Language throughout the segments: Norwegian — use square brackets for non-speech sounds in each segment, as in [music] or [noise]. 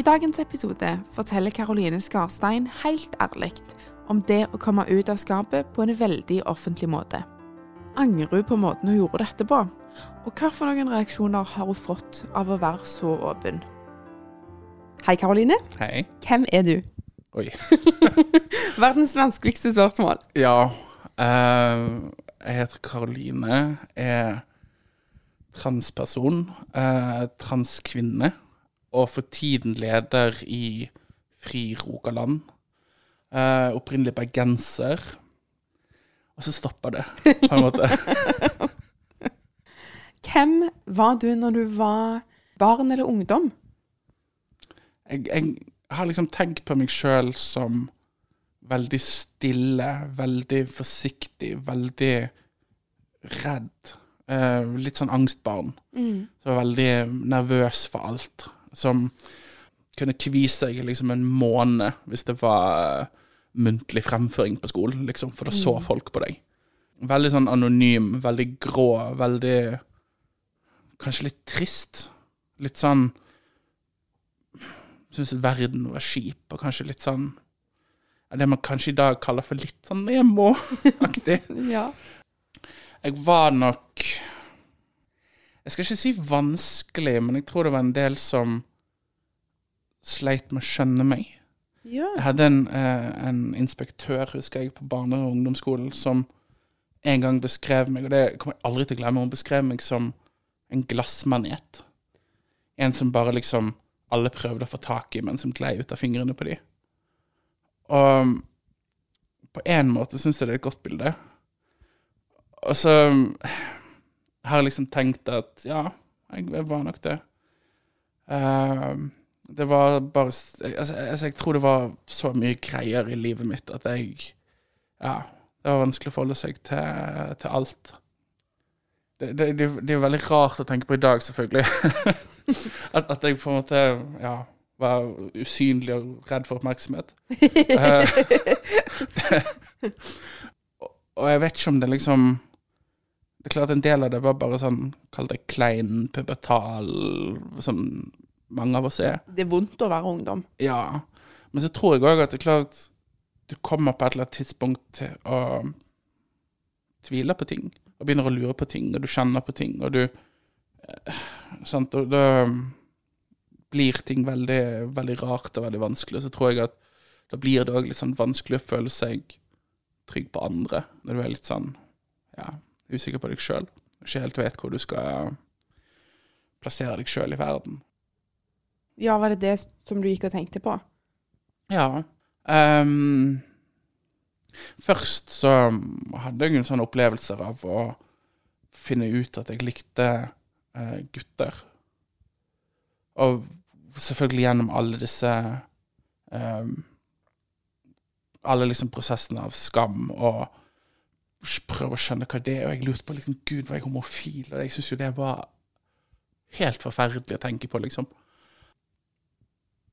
I dagens episode forteller Caroline Skarstein helt ærlig om det å komme ut av skapet på en veldig offentlig måte. Angrer hun på måten hun gjorde dette på? Og hva for noen reaksjoner har hun fått av å være så åpen? Hei, Karoline. Hei. Hvem er du? Oi. [laughs] Verdens vanskeligste spørsmål. Ja. Uh, jeg heter Karoline. Er transperson. Uh, transkvinne. Og for tiden leder i Fri Rogaland. Eh, opprinnelig bergenser. Og så stopper det, på en måte. [laughs] Hvem var du når du var barn eller ungdom? jeg, jeg har liksom tenkt på meg sjøl som veldig stille, veldig forsiktig, veldig redd. Eh, litt sånn angstbarn. Så veldig nervøs for alt. Som kunne kvise seg liksom en måned hvis det var eh, muntlig fremføring på skolen, liksom, for da så folk på deg. Veldig sånn anonym, veldig grå, veldig Kanskje litt trist. Litt sånn Syns verden var kjip, og kanskje litt sånn Det man kanskje i dag kaller for litt sånn emo-aktig. [laughs] Ja. Jeg var nok Jeg skal ikke si vanskelig, men jeg tror det var en del som sleit med å skjønne meg. ja. Jeg hadde en, eh, en inspektør, husker jeg, på barne- og ungdomsskolen som en gang beskrev meg, og det kommer jeg aldri til å glemme, hun beskrev meg som en glassmanet. En som bare liksom alle prøvde å få tak i, men som glei ut av fingrene på de. Og på en måte syns jeg det er et godt bilde. Og så har jeg liksom tenkt at ja, jeg var nok det. Eh, det var bare altså, altså, Jeg tror det var så mye greier i livet mitt at jeg Ja, det var vanskelig å forholde seg til, til alt. Det, det, det, det er jo veldig rart å tenke på i dag, selvfølgelig. [laughs] at, at jeg på en måte ja, var usynlig og redd for oppmerksomhet. Eh, [laughs] og, jeg vet ikke om det liksom Det er klart en del av det var bare sånn, kall det klein, pubertal, som mange av oss er. Det er vondt å være ungdom. Ja. Men så tror jeg òg at det er klart du kommer på et eller annet tidspunkt til å tvile på ting. Og begynner å lure på ting, og du kjenner på ting, og du eh, Sant. Og da blir ting veldig, veldig rart og veldig vanskelig. Så tror jeg at da blir det òg litt sånn vanskelig å føle seg trygg på andre. Når du er litt sånn ja, usikker på deg sjøl. Ikke helt vet hvor du skal plassere deg sjøl i verden. Ja, var det det som du gikk og tenkte på? Ja. Um, først så hadde jeg en sånn opplevelser av å finne ut at jeg likte uh, gutter. Og selvfølgelig gjennom alle disse um, Alle liksom prosessene av skam og prøve å skjønne hva det er. Og jeg lurte på liksom, Gud, var jeg homofil? Og jeg syns jo det var helt forferdelig å tenke på, liksom.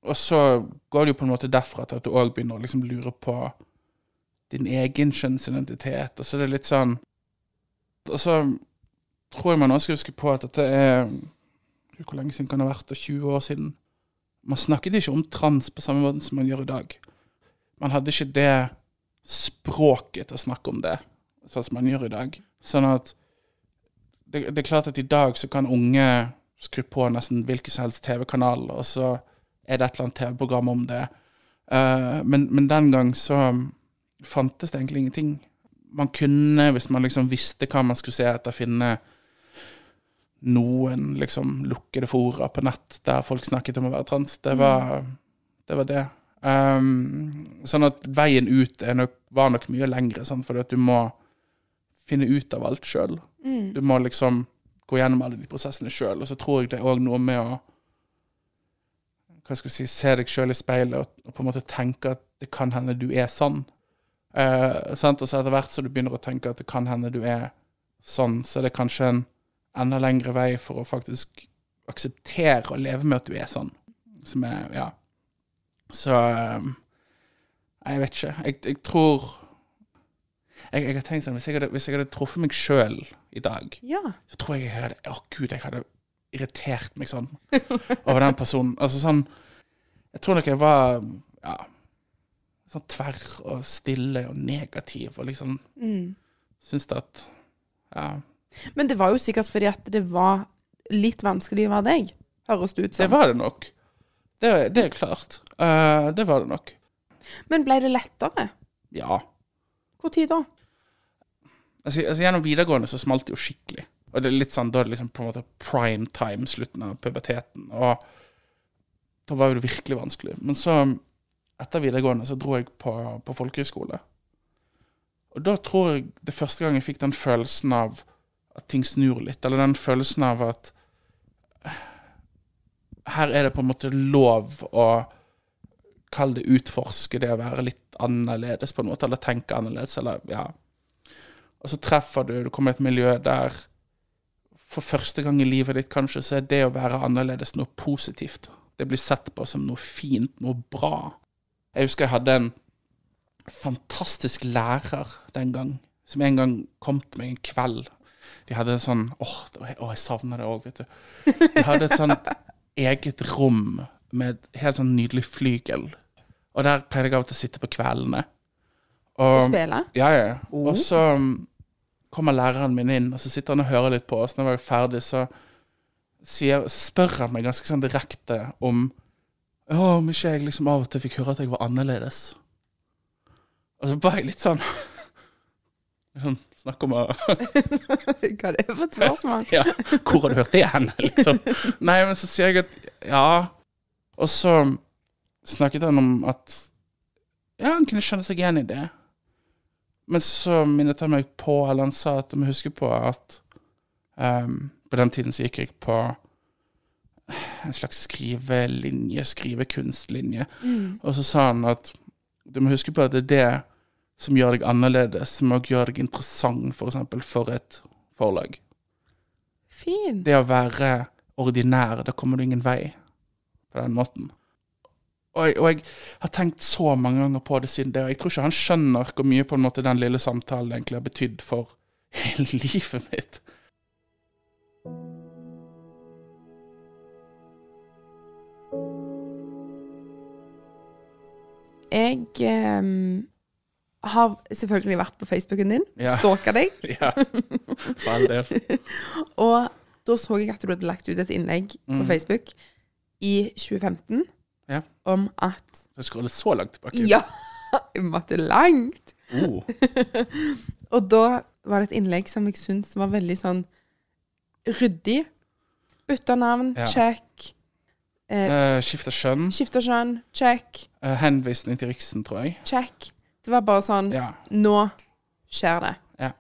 Og så går det jo på en måte derfra til at du òg begynner å liksom lure på din egen kjønnsidentitet. Og så er det litt sånn Og så tror jeg man også skal huske på at dette er Hvor lenge siden kan det ha vært? 20 år siden. Man snakket ikke om trans på samme måte som man gjør i dag. Man hadde ikke det språket til å snakke om det, sånn som man gjør i dag. Sånn at det, det er klart at i dag så kan unge skru på nesten hvilken som helst TV-kanal, og så er det et eller annet TV-program om det. Uh, men, men den gang så fantes det egentlig ingenting. Man kunne, hvis man liksom visste hva man skulle se etter, finne noen liksom lukkede fora på nett der folk snakket om å være trans. Det var det. Var det. Um, sånn at veien ut nok, var nok mye lengre, sånn, fordi at du må finne ut av alt sjøl. Du må liksom gå gjennom alle de prosessene sjøl. Og så tror jeg det er òg noe med å hva skal jeg si, se deg sjøl i speilet og, og på en måte tenke at det kan hende du er sånn. Eh? Og så etter hvert så du begynner å tenke at det kan hende du er sånn, så er det kanskje en enda lengre vei for å faktisk akseptere og leve med at du er sånn. Som er Ja. Så eh, Jeg vet ikke. Jeg, jeg tror jeg, jeg har tenkt sånn, Hvis jeg hadde, hvis jeg hadde truffet meg sjøl i dag, Ja. så tror jeg jeg hadde Å, gud, jeg hadde irritert meg sånn over den personen. Altså sånn Jeg tror nok jeg var ja, sånn tverr og stille og negativ og liksom Mm. syntes at Ja. Men det var jo sikkert fordi at det var litt vanskelig å være deg, høres det ut som. Det var det nok. Det, det er klart. Uh, det var det nok. Men ble det lettere? Ja. Når da? Altså, altså Gjennom videregående så smalt det jo skikkelig. Og det er litt sånn, Da er det liksom på en måte prime time, slutten av puberteten. Og da var det virkelig vanskelig. Men så, etter videregående, så dro jeg på, på folkehøyskole. Og da tror jeg det første gang jeg fikk den følelsen av at ting snur litt. Eller den følelsen av at eh, her er det på en måte lov å kalle det utforske, det å være litt annerledes på en måte, eller tenke annerledes, eller ja. Og så treffer du, du kommer i et miljø der for første gang i livet ditt kanskje, så er det å være annerledes noe positivt. Det blir sett på som noe fint, noe bra. Jeg husker jeg hadde en fantastisk lærer den gang, som en gang kom til meg en kveld. De hadde en sånn Åh, oh, oh, jeg savner det òg, vet du. De hadde et sånt eget rom med et helt sånn nydelig flygel. Og der pleide jeg av og til å sitte på kveldene. Og, Og, spille? ja, ja. Og så um, kommer læreren min inn, og så sitter han og hører litt på oss. Når jeg var ferdig, så sier, spør han meg ganske sånn direkte om Ja, om ikke jeg liksom av og til fikk høre at jeg var annerledes. Og så var jeg litt sånn [laughs] Sånn, Snakk om å [laughs] Hva er det for spørsmål? ja, hvor har du hørt det hen, [laughs] liksom? Nei, men så sier jeg at ja. Og så snakket han om at ja, han kunne kjenne seg igjen i det. Men så minnet han meg på, eller han sa at du må huske på at um, På den tiden så gikk jeg på en slags skrivelinje, skrivekunstlinje. Og så sa han at du må huske på at det er det som gjør deg annerledes, som også gjør deg interessant, for eksempel, for et forlag. Fin. Det å være ordinær, da kommer du ingen vei på den måten. Og jeg, og jeg har tenkt så mange ganger på det siden det, og jeg tror ikke han skjønner hvor mye på en måte den lille samtalen egentlig har betydd for [laughs] hele livet mitt. Jeg ehm, har selvfølgelig vært på Facebooken din, Ja. stalka deg, [laughs] Ja, for all del. [laughs] og da så jeg at du hadde lagt ut et innlegg på Facebook i 2015 Ja. om at Jeg scroller så langt tilbake. Ja! [laughs] Jeg måtte langt. Oh. [laughs] Og da var det et innlegg som jeg syntes var veldig sånn ryddig. Bytta navn, Ja. check. Uh, Skifta kjønn. Skifta kjønn, check. Uh, henvisning til Riksen, tror jeg. Check. Det var bare sånn Ja. Nå skjer det. Ja.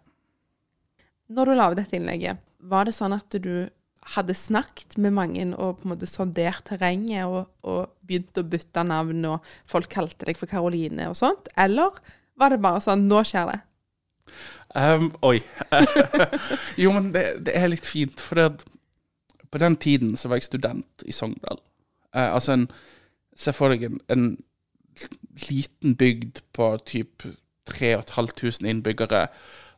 Når du la dette innlegget, var det sånn at du hadde snakket med mange og på en måte sondert terrenget og, og begynt å bytte navn, og folk kalte deg for Karoline og sånt? Eller var det bare sånn Nå skjer det? Um, oi. [laughs] jo, men det, det er litt fint, for det på den tiden så var jeg student i Sogndal. Uh, altså en Se for deg en, en liten bygd på typ 3500 innbyggere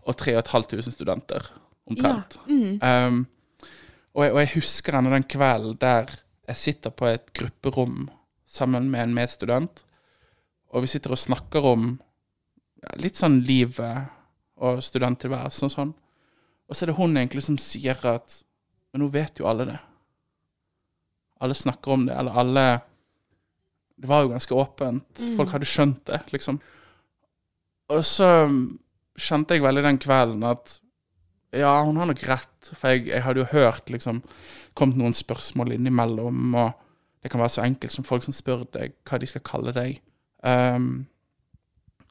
og 3500 studenter, omtrent. Ehm, og, jeg, og jeg husker ennå den kvelden der jeg sitter på et grupperom sammen med en medstudent, og vi sitter og snakker om ja, litt sånn livet og studenttilværelsen og sånn. Og så er det hun egentlig som sier at Men nå vet jo alle det. Alle snakker om det, eller alle Det var jo ganske åpent. Folk hadde skjønt det, liksom. Og så kjente jeg veldig den kvelden at ja, hun har nok rett. For jeg, jeg hadde jo hørt liksom kommet noen spørsmål innimellom, og det kan være så enkelt som folk som spør deg hva de skal kalle deg. Um,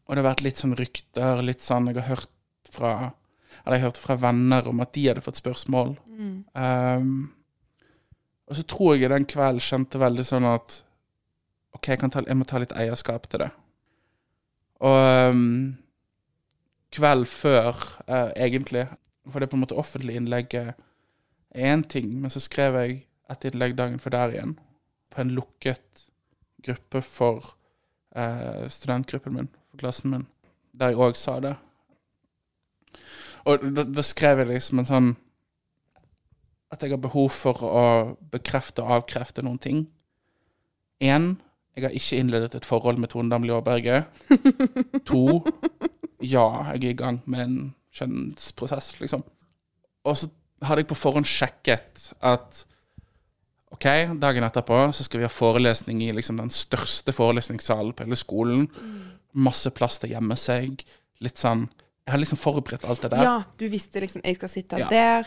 og det har vært litt sånn rykter, litt sånn Jeg har hørt fra Eller jeg hørte fra venner om at de hadde fått spørsmål. Um, og så tror jeg den kvelden kjente veldig sånn at OK, jeg, kan ta, jeg må ta litt eierskap til det. Og um, kveld før, uh, egentlig, for det er på en måte offentlig innlegget er én ting, men så skrev jeg et innlegg dagen for der igjen, på en lukket gruppe for eh, studentgruppen min, for klassen min, der jeg òg sa det. Og da, da skrev jeg liksom en sånn At jeg har behov for å bekrefte og avkrefte noen ting. Én, jeg har ikke innledet et forhold med Tone Damli Aaberge. [laughs] to, ja, jeg er i gang med en kjønnsprosess, liksom. Og så hadde jeg på forhånd sjekket at OK, dagen etterpå så skal vi ha forelesning i liksom den største forelesningssalen på hele skolen. Masse plass til å gjemme seg. Litt sånn Jeg har liksom forberedt alt det der. Ja, du visste liksom jeg skal sitte Ja. der.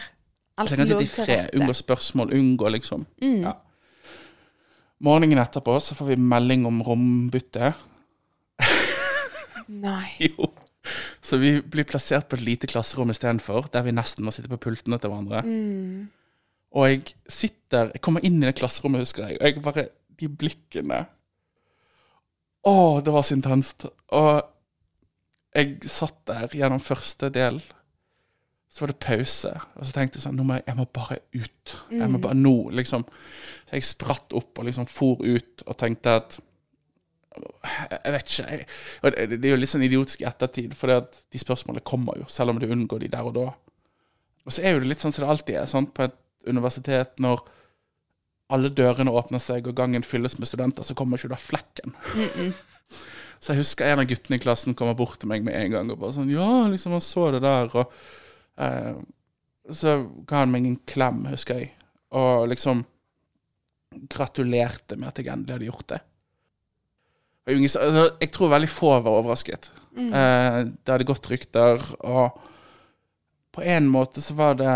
Alt lå til fred, unngå spørsmål, unngå liksom Mm. ja. Morgenen etterpå så får vi melding om rombytte. [laughs] Nei. Jo. [laughs] Så vi blir plassert på et lite klasserom istedenfor, der vi nesten må sitte på pultene til hverandre. Mm. Og jeg sitter Jeg kommer inn i det klasserommet, husker jeg, og jeg bare De blikkene Å, det var så intenst. Og jeg satt der gjennom første del. Så var det pause, og så tenkte jeg sånn Nå må jeg, jeg må bare ut. Jeg må bare nå, liksom. Så jeg spratt opp og liksom for ut og tenkte at jeg vet ikke. Jeg, det, er jo litt sånn idiotisk i ettertid, for de spørsmålene kommer jo, selv om du unngår de der og da. Og så er jo det litt sånn som det alltid er sant, på et universitet, når alle dørene åpner seg og gangen fylles med studenter, så kommer ikke da flekken. [laughs] Så jeg husker en av guttene i klassen kommer bort til meg med en gang og bare sånn Ja, liksom, han så det der, og eh, Så ga han meg en klem, husker jeg, og liksom gratulerte med at jeg endelig hadde gjort det. Altså, jeg tror veldig få var overrasket. Eh, det hadde gått rykter, og på en måte så var det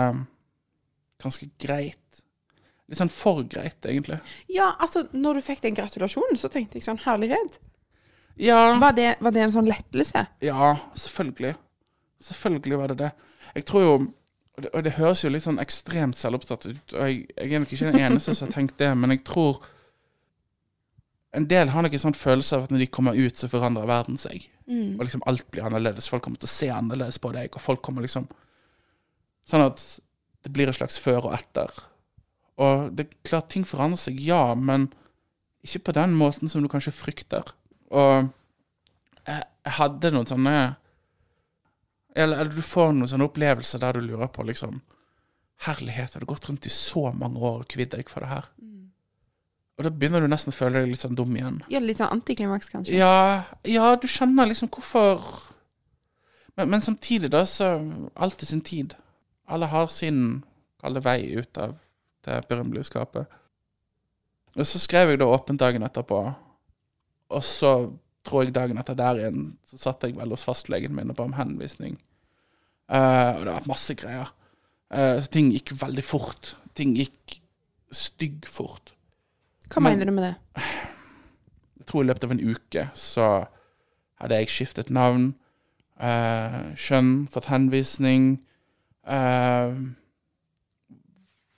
ganske greit. Litt sånn for greit, egentlig. Ja, altså, når du fikk den gratulasjonen, så tenkte jeg sånn herlighet. Ja, Var det, var det en sånn lettelse? ja selvfølgelig. Selvfølgelig var det det. Jeg tror jo og det, og det høres jo litt sånn ekstremt selvopptatt ut, og jeg, jeg er nok ikke den eneste som har tenkt det, men jeg tror En del har nok en sånn følelse av at når de kommer ut, så forandrer verden seg. Og liksom alt blir annerledes. Folk kommer til å se annerledes på deg, og folk kommer liksom Sånn at det blir et slags før og etter. Og det er klart ting forandrer seg, ja, men ikke på den måten som du kanskje frykter. Og jeg, hadde noen sånne eller, eller du får noen sånne opplevelser der du lurer på liksom Herlighet, har du gått rundt i så mange år og kvidd deg for det her? Og da begynner du nesten å føle deg litt sånn dum igjen. Ja, litt sånn antiklimaks, kanskje? Ja, ja, du skjønner liksom hvorfor men, men samtidig, da, så Alt i sin tid. Alle har sin kalde vei ut av det berømmelige skapet. Og så skrev jeg det åpent dagen etterpå, og så tror jeg dagen etter der igjen, så satt jeg vel hos fastlegen min og ba om henvisning. Uh, og det var masse greier. Uh, så ting gikk veldig fort. Ting gikk stygg fort. Hva Men- mener du med det? Jeg tror i løpet av en uke så hadde jeg skiftet navn, uh, kjønn, fått henvisning. Uh,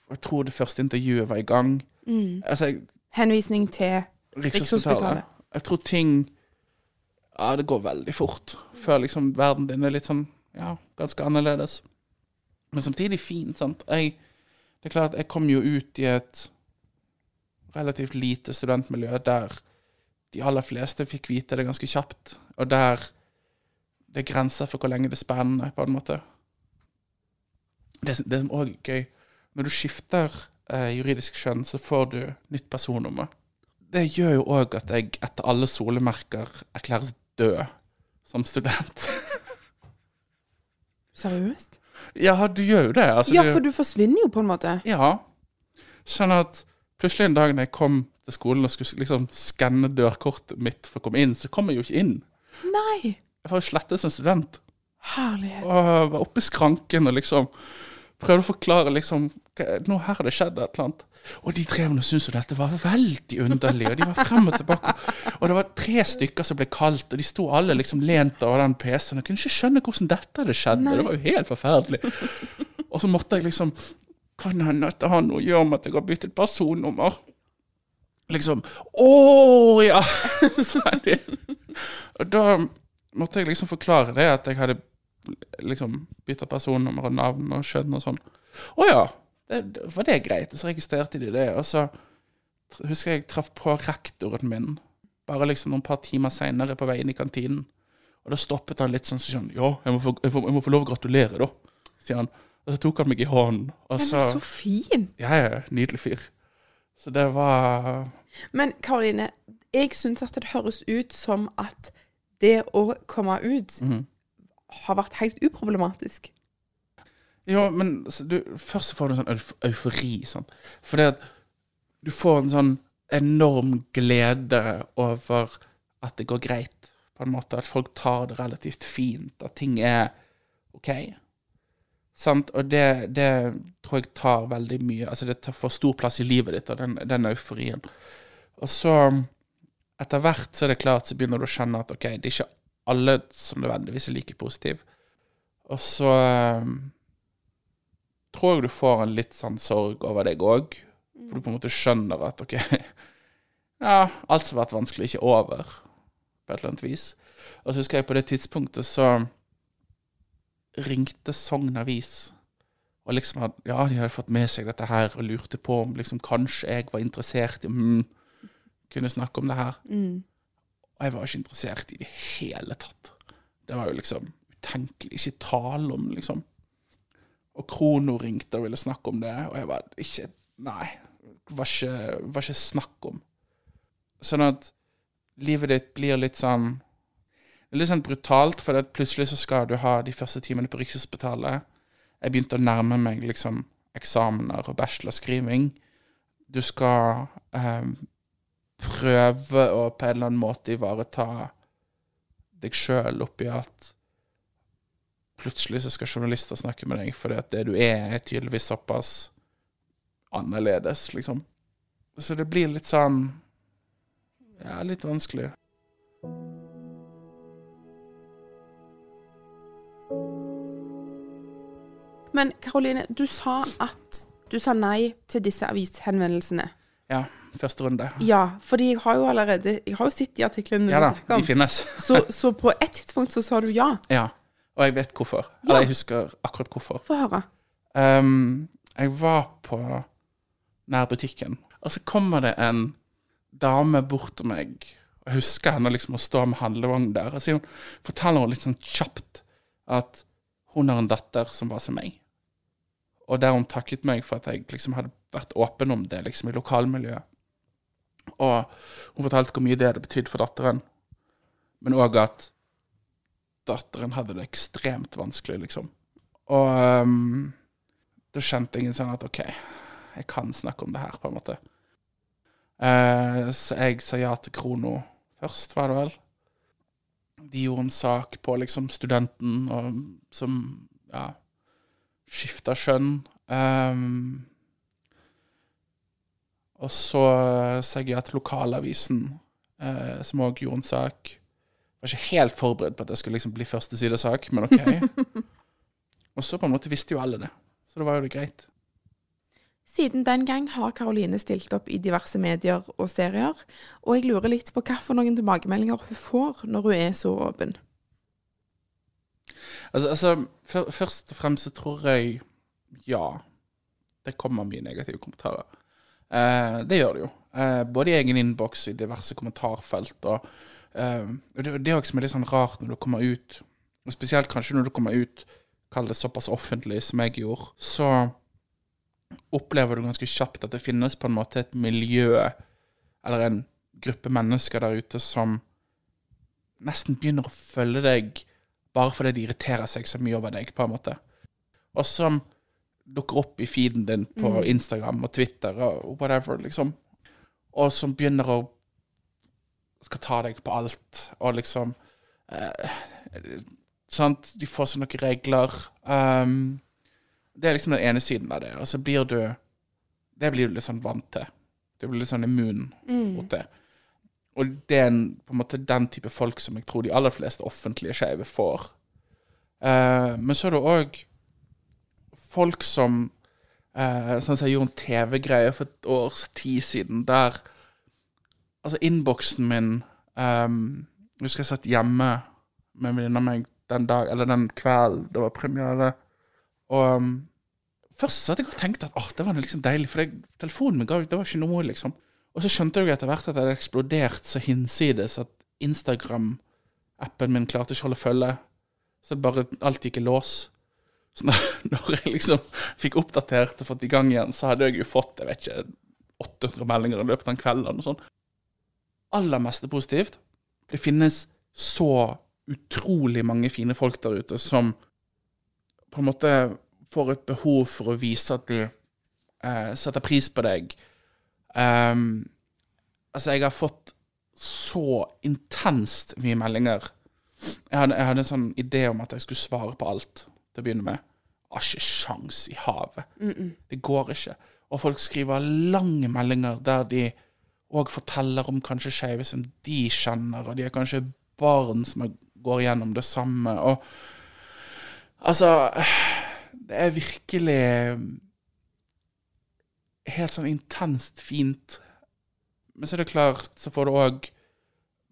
jeg tror det første intervjuet var i gang. Altså, jeg, Henvisning til. Rikshospitalet. Jeg tror ting Ja, det går veldig fort før liksom verden din er litt sånn Ja, ganske annerledes. Men samtidig fint, sant. Jeg, det er klart, jeg kom jo ut i et relativt lite studentmiljø der de aller fleste fikk vite det ganske kjapt, og der det er grenser for hvor lenge det er spennende, på en måte. Det, det som òg er gøy, når du skifter eh, juridisk kjønn, så får du nytt personnummer det gjør jo òg at jeg etter alle solemerker erklæres død som student. [laughs] Seriøst? ja, du gjør jo det. Altså, Ja, for du forsvinner jo på en måte. Ja. Sånn at plutselig en dag når jeg kom til skolen og skulle liksom skanne dørkortet mitt for å komme inn, så kom jeg jo ikke inn. Nei! Jeg var jo slettet som student. Herlighet. Og var oppe i skranken og liksom prøvde å forklare liksom Nå her har det skjedd et eller annet. Og de drev og syntes jo dette var veldig underlig, og de var frem og tilbake. Og det var tre stykker som ble kalt, og de sto alle liksom lent over den PC-en. Jeg kunne ikke skjønne hvordan dette hadde skjedd. Det var jo helt forferdelig. Og så måtte jeg liksom Kan hende at det har noe å gjøre med at jeg har byttet personnummer. Liksom Å ja! [laughs] sa de. Og da måtte jeg liksom forklare det, at jeg hadde liksom bytta personnummer og navn og kjønn og sånn. Å ja, det, det- var det greit? Så registrerte de det. Og så husker jeg jeg traff på rektoren min, bare liksom noen par timer seinere på vei inn i kantinen. Og da stoppet han litt sånn sånn Ja, jeg må få, jeg får, jeg må få lov å gratulere, da, sier han. Og så tok han meg i hånden. Og så så fin. Ja, ja, nydelig fyr. Så det var Men Karoline, jeg syns at det høres ut som at det å komme ut Mhm. har vært helt uproblematisk. Jo, men du, først får du en sånn euf eufori, sant. Fordi at du får en sånn enorm glede over at det går greit, på en måte. At folk tar det relativt fint, at ting er OK. Sant? Og det, det tror jeg tar veldig mye Altså, det tar for stor plass i livet ditt, og den, den euforien. Og så, etter hvert, så er det klart, så begynner du å kjenne at OK, det er ikke alle som nødvendigvis er like positive. Og så um, tror jeg du får en litt sånn sorg over deg òg. For du på en måte skjønner at OK, [laughs] ja, alt som har vært vanskelig, er ikke over, på et eller annet vis. Og så husker jeg på det tidspunktet så ringte Sogn Avis. Og liksom hadde, ja, de hadde fått med seg dette her og lurte på om liksom kanskje jeg var interessert i mm, kunne snakke om det her. Og jeg var ikke interessert i det hele tatt. Det var jo liksom utenkelig. Ikke tale om, liksom. Og Krono ringte og ville snakke om det, og jeg var ikke Nei. Var ikke, var ikke snakk om. Sånn at livet ditt blir litt sånn litt sånn brutalt, for plutselig så skal du ha de første timene på Rikshospitalet. Jeg begynte å nærme meg liksom eksamener og bachelorskriving. Du skal eh, prøve å på en eller annen måte ivareta deg sjøl oppi at plutselig så skal journalister snakke med deg fordi at det du er, er tydeligvis såpass annerledes, liksom. Så det blir litt sånn Ja, litt vanskelig. Men Karoline, du sa at du sa nei til disse avishenvendelsene. Ja, første runde. Ja, fordi jeg har jo allerede Jeg har jo sett de artiklene Ja du da, de finnes. Så, så på et tidspunkt så sa du ja. Ja. Og jeg vet hvorfor. Eller jeg husker akkurat hvorfor. Få høre. Um, jeg var på nærbutikken, og så kommer det en dame bort til meg. Jeg husker henne liksom å stå med handlevogn der. Og så hun, forteller hun litt sånn kjapt at hun har en datter som var som meg. Og der hun takket meg for at jeg liksom hadde vært åpen om det liksom i lokalmiljøet. Og hun fortalte hvor mye det hadde betydd for datteren. Men òg at datteren hadde det ekstremt vanskelig, liksom. Og um, da kjente jeg en sånn at OK, jeg kan snakke om det her, på en måte. Uh, så jeg sa ja til Krono først, var det vel. De gjorde en sak på liksom studenten og, som ja, skifta skjønn. Um, og så sa jeg at lokalavisen, eh, som òg gjorde en sak. Var ikke helt forberedt på at det skulle liksom bli førstesidesak, men OK. [laughs] og så på en måte visste jo alle det, så det var jo det greit. Siden den gang har Karoline stilt opp i diverse medier og serier, og jeg lurer litt på noen tilbakemeldinger hun får når hun er så åpen. Altså, altså før, først og fremst så tror jeg ja, det kommer mye negative kommentarer. Eh, det gjør det jo. Eh, både i egen innboks og i diverse kommentarfelt. Og, eh, det, det er også litt sånn rart når du kommer ut, og spesielt kanskje når du kommer ut, kall det såpass offentlig som jeg gjorde, så opplever du ganske kjapt at det finnes på en måte et miljø, eller en gruppe mennesker der ute som nesten begynner å følge deg bare fordi de irriterer seg så mye over deg, på en måte. Og som dukker opp i feeden din på Instagram og Twitter og whatever, liksom. Og som begynner å skal ta deg på alt, og liksom eh, Sant? De får seg noen regler. Um, Det er liksom den ene siden av det. Og så blir du Det blir du litt sånn vant til. Du blir litt sånn immun mot det. Og det er en, på en måte den type folk som jeg tror de aller fleste offentlige skeive får. Uh, men så er det òg folk som uh, Sånn som jeg gjorde en TV-greie for et års tid siden, der Altså, innboksen min um, Jeg husker jeg satt hjemme med en venninne av meg den dag, eller den kvelden det var premiere. Og um, først satt jeg og tenkte at oh, det var liksom deilig, for det, telefonen min ga det var ikke noe, liksom. Og så skjønte jeg etter hvert at det hadde eksplodert så hinsides at Instagram-appen min klarte ikke å holde følge. Så bare alt gikk i lås. Så når, [laughs] når jeg liksom fikk oppdatert og fått i gang igjen, så hadde jeg jo fått jeg vet ikke, 800 meldinger i løpet av en kveld. Og sånn. Aller meste positivt. Det finnes så utrolig mange fine folk der ute som på en måte får et behov for å vise at de eh, setter pris på deg. Ehm, altså, jeg har fått så intenst mye meldinger. Jeg hadde, jeg hadde en sånn idé om at jeg skulle svare på alt til å begynne med. Har ikke sjans i havet. Det går ikke. Og folk skriver lange meldinger der de òg forteller om kanskje skeive som de kjenner, og de er kanskje barn som går gjennom det samme. Og altså Det er virkelig helt sånn intenst fint. Men så er det klart, så får du òg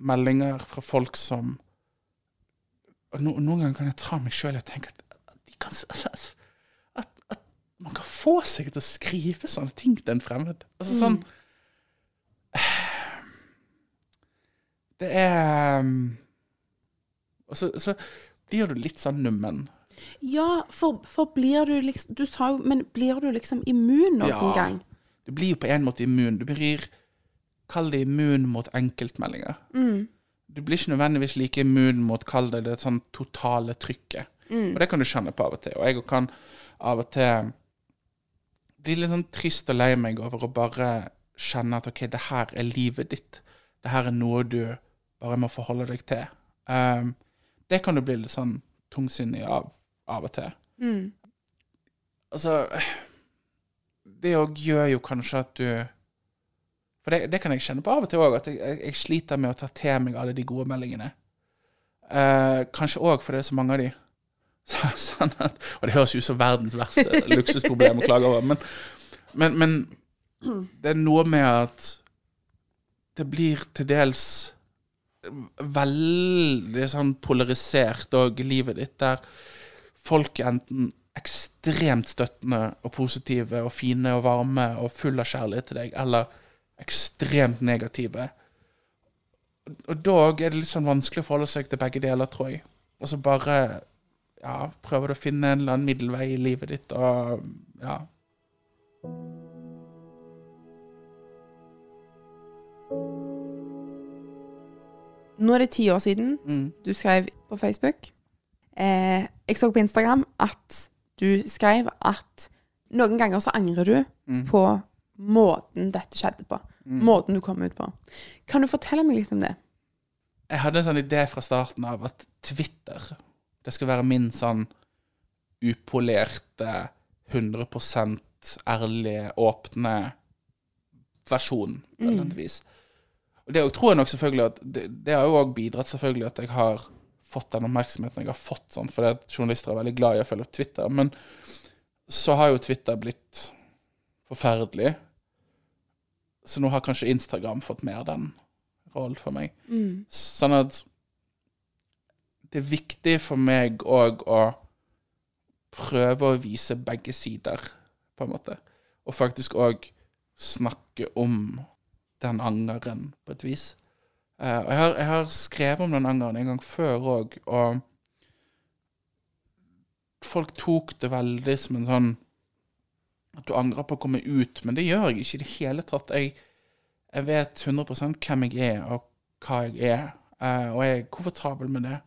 meldinger fra folk som og no, Noen ganger kan jeg ta meg sjøl og tenke at, at, de kan, at, at, man kan få seg til å skrive sånne ting til en fremmed. Altså sånn Det er um, Og så, så blir du litt sånn nummen. Ja, for, for blir du liksom Du sa jo Men blir du liksom immun noen Ja. gang? Du blir jo på en måte immun. Du blir Kall det immun mot enkeltmeldinger. Du blir ikke nødvendigvis like immun mot kall det det sånn totale trykket. Og det kan du kjenne på av og til. Og jeg kan av og til bli litt sånn trist og lei meg over å bare kjenne at OK, det her er livet ditt. Det her er noe du bare må forholde deg til. Um, det kan du bli litt sånn tungsinnig av av og til. Altså Det òg gjør jo kanskje at du For det, det kan jeg kjenne på av og til òg, at jeg, jeg, sliter med å ta til meg alle de gode meldingene. Eh, kanskje òg fordi det er så mange av de. [laughs] Så, sånn at, og det høres ut som verdens verste [laughs] luksusproblem å klage over, men, men, men det er noe med at det blir til dels veldig sånn polarisert òg, livet ditt, der folk er enten ekstremt støttende og positive og fine og varme og full av kjærlighet til deg, eller ekstremt negative. Og da er det litt sånn vanskelig å forholde seg til begge deler, tror jeg. Og så bare ja, prøver du å finne en eller annen middelvei i livet ditt, og ja. Nå er det ti år siden Mm. du skrev på Facebook. Eh, jeg så på Instagram at du skrev at noen ganger så angrer du Mm. på måten dette skjedde på. Måten du kom ut på. Kan du fortelle meg litt om det? Jeg hadde en sånn idé fra starten av at Twitter Det skulle være min sånn upolerte, 100 ærlige, åpne versjon, på vis. Og det tror jeg nok selvfølgelig at Det, det har jo òg bidratt selvfølgelig at jeg har fått den oppmerksomheten jeg har fått, sånn, for journalister er veldig glad i å følge opp Twitter. Men så har jo Twitter blitt forferdelig. Så nå har kanskje Instagram fått mer den rollen for meg. Sånn at det er viktig for meg òg å prøve å vise begge sider, på en måte. Og faktisk òg snakke om den angeren, på et vis. Eh, og jeg har, jeg har skrevet om den angeren en gang før òg, og folk tok det veldig som en sånn at du angrer på å komme ut, men det gjør jeg ikke i det hele tatt. Jeg, jeg vet 100 hvem jeg er, og hva jeg er, uh, og jeg er komfortabel med det.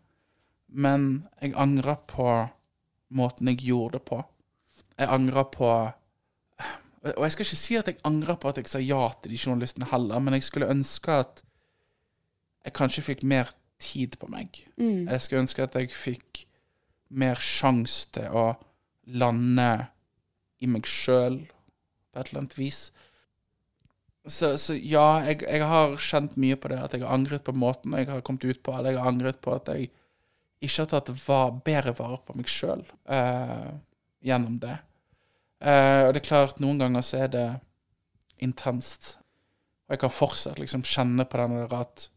Men jeg angrer på måten jeg gjorde det på. Jeg angrer på Og jeg skal ikke si at jeg angrer på at jeg sa ja til de journalistene heller, men jeg skulle ønske at jeg kanskje fikk mer tid på meg. Jeg skulle ønske at jeg fikk mer sjanse til å lande i meg sjøl på et eller annet vis. Så, så ja, jeg, jeg, har kjent mye på det, at jeg har angret på måten jeg har kommet ut på, eller jeg har angret på at jeg ikke har tatt var, bedre vare på meg sjøl eh, gjennom det. Eh, og det er klart, noen ganger så er det intenst. Og jeg kan fortsatt liksom kjenne på den der at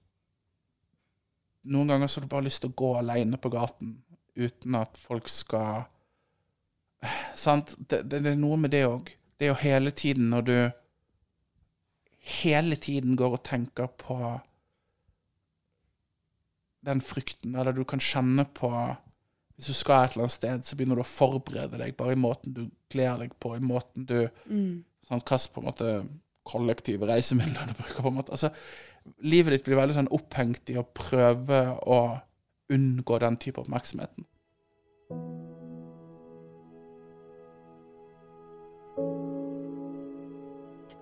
noen ganger så har du bare lyst til å gå alene på gaten uten at folk skal [sighs] Sant? Det, det, det er noe med det òg. Det er jo hele tiden når du hele tiden går og tenker på den frykten, eller du kan kjenne på Hvis du skal et eller annet sted, så begynner du å forberede deg bare i måten du gleder deg på, i måten du mm. sånn, Hva på en måte kollektive reisemidler du bruker, på en måte. Altså, livet ditt blir veldig sånn opphengt i å prøve å unngå den type oppmerksomheten.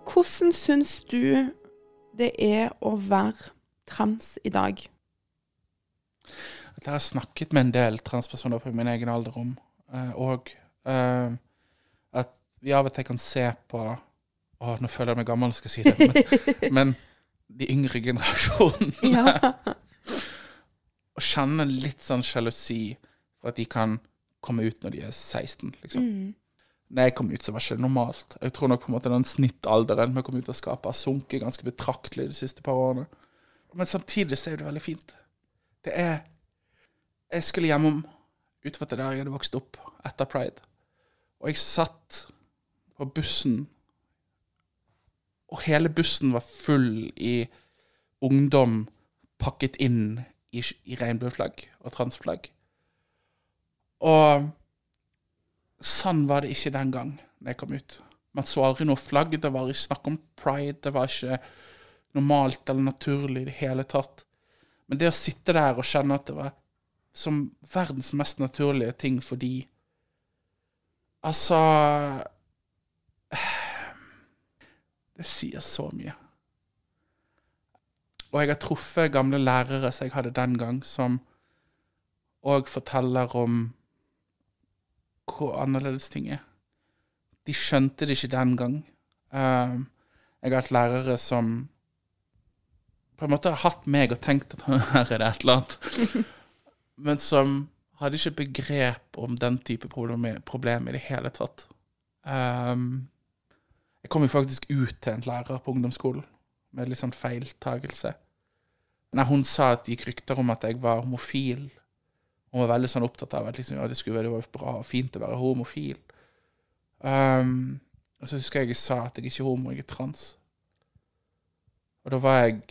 Hvordan syns du det er å være trans i dag? Jeg har snakket med en del transpersoner på min egen alder om, eh, og uh, at vi av og til kan se på Å, nå føler jeg meg gammel skal jeg si det, [laughs] men, men de yngre generasjonene. Ja. [laughs] og kjenne litt sånn sjalusi for at de kan komme ut når de er 16, liksom. Mm. Når jeg kom ut, så var det ikke normalt. Jeg tror nok på en måte den snittalderen vi kom ut av skapet har sunket ganske betraktelig de siste par årene. Men samtidig så er det veldig fint. Det er Jeg skulle hjemom utenfor det der jeg hadde vokst opp etter pride. Og jeg satt på bussen, og hele bussen var full i ungdom pakket inn i, i regnbueflagg og transflagg. Og Sånn var det ikke den gang da jeg kom ut. Man så aldri noe flagg. Det var ikke snakk om pride. Det var ikke normalt eller naturlig i det hele tatt. Men det å sitte der og kjenne at det var som verdens mest naturlige ting fordi Altså Det sier så mye. Og jeg har truffet gamle lærere som jeg hadde den gang, som òg forteller om hvor annerledes ting er. De skjønte det ikke den gang. Uh, jeg har hatt lærere som på en måte har hatt meg og tenkt at [laughs] her er det et eller annet, [laughs] men som hadde ikke begrep om den type problem, problem i det hele tatt. Um, jeg kom jo faktisk ut til en lærer på ungdomsskolen med litt sånn feiltagelse. Nei, hun sa at det gikk rykter om at jeg var homofil hun var veldig sånn opptatt av at liksom, ja, det skulle være bra og fint å være homofil. Um, og så husker jeg jeg sa at jeg ikke er homo, jeg er trans. Og da var jeg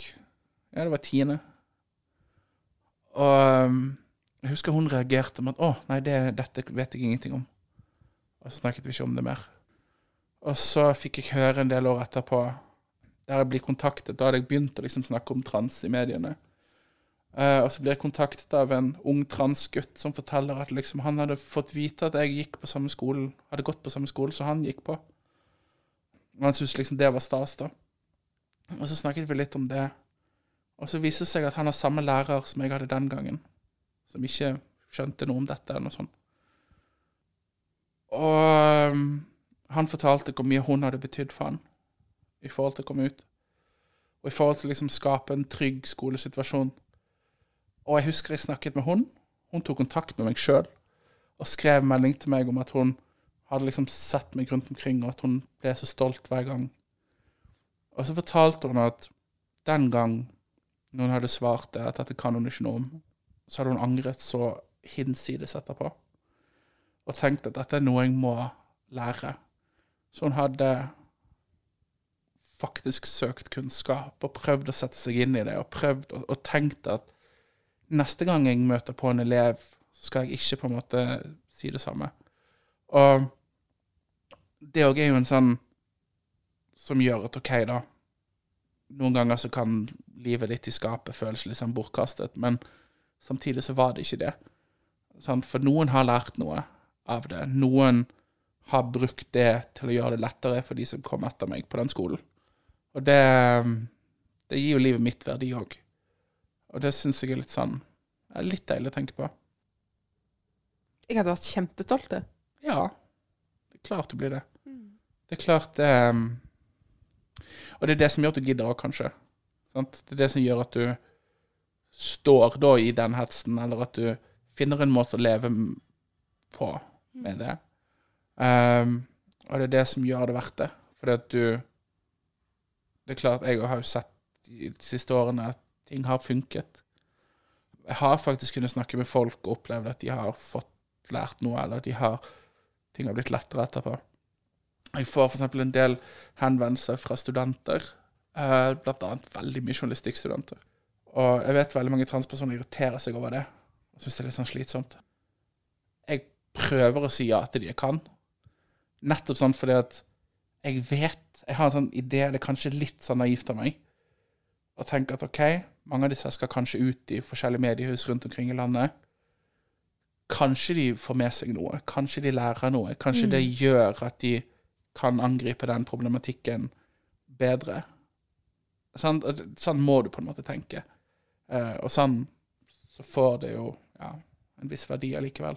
Ja, det var tiende. Og um, jeg husker hun reagerte med at 'Å, nei, det, dette vet jeg ingenting om'. Og så snakket vi ikke om det mer. Og så fikk jeg høre en del år etterpå, der jeg blir kontaktet. Da hadde jeg begynt å liksom snakke om trans i mediene. Uh, og så blir jeg kontaktet av en ung transgutt som forteller at liksom, han hadde fått vite at jeg gikk på samme skole, hadde gått på samme skole som han gikk på. Og han syntes liksom det var stas, da. Og så snakket vi litt om det. Og så viste det seg at han har samme lærer som jeg hadde den gangen, som ikke skjønte noe om dette eller noe sånt. Og um, han fortalte hvor mye hun hadde betydd for han i forhold til å komme ut. Og i forhold til å liksom skape en trygg skolesituasjon og jeg husker jeg snakket med hun. Hun tok kontakt med meg sjøl og skrev melding til meg om at hun hadde liksom sett meg rundt omkring, og at hun ble så stolt hver gang. Og så fortalte hun at den gang noen hadde svart det, at dette kan hun ikke noe om, så hadde hun angret så hinsides etterpå. Og tenkt at dette er noe jeg må lære. Så hun hadde faktisk søkt kunnskap og prøvd å sette seg inn i det, og prøvd og, og tenkt at neste gang jeg møter på en elev, så skal jeg ikke på en måte si det samme. Og det òg er jo en sånn som gjør at OK, da. Noen ganger så kan livet ditt i skapet føles litt sånn bortkastet, men samtidig så var det ikke det. For noen har lært noe av det. Noen har brukt det til å gjøre det lettere for de som kom etter meg på den skolen. Og det, det gir jo livet mitt verdi òg. Og det syns jeg er litt sånn er litt deilig å tenke på. Jeg hadde vært kjempestolt. Ja. Det er klart du blir det. Det er klart det um, Og det er det som gjør at du gidder òg, kanskje. Sant? Det er det som gjør at du står da i den hetsen, eller at du finner en måte å leve på med det. Um, og det er det som gjør det verdt det. Fordi at du Det er klart, jeg har jo sett de siste årene at ting har funket. Jeg har faktisk kunnet snakke med folk og opplevd at de har fått lært noe, eller at de har, ting har blitt lettere etterpå. Jeg får f.eks. en del henvendelser fra studenter, eh, blant annet veldig mye journalistikkstudenter. Og jeg vet veldig mange transpersoner irriterer seg over det, og syns det er litt sånn slitsomt. Jeg prøver å si ja til de jeg kan, nettopp sånn fordi at jeg vet Jeg har en sånn idé, det er kanskje litt sånn naivt av meg, å tenke at OK, mange av disse skal kanskje ut i forskjellige mediehus rundt omkring i landet. Kanskje de får med seg noe, kanskje de lærer noe. Kanskje det gjør at de kan angripe den problematikken bedre. Sånn, sånn må du på en måte tenke. Eh, og sånn så får det jo ja, en viss verdi allikevel.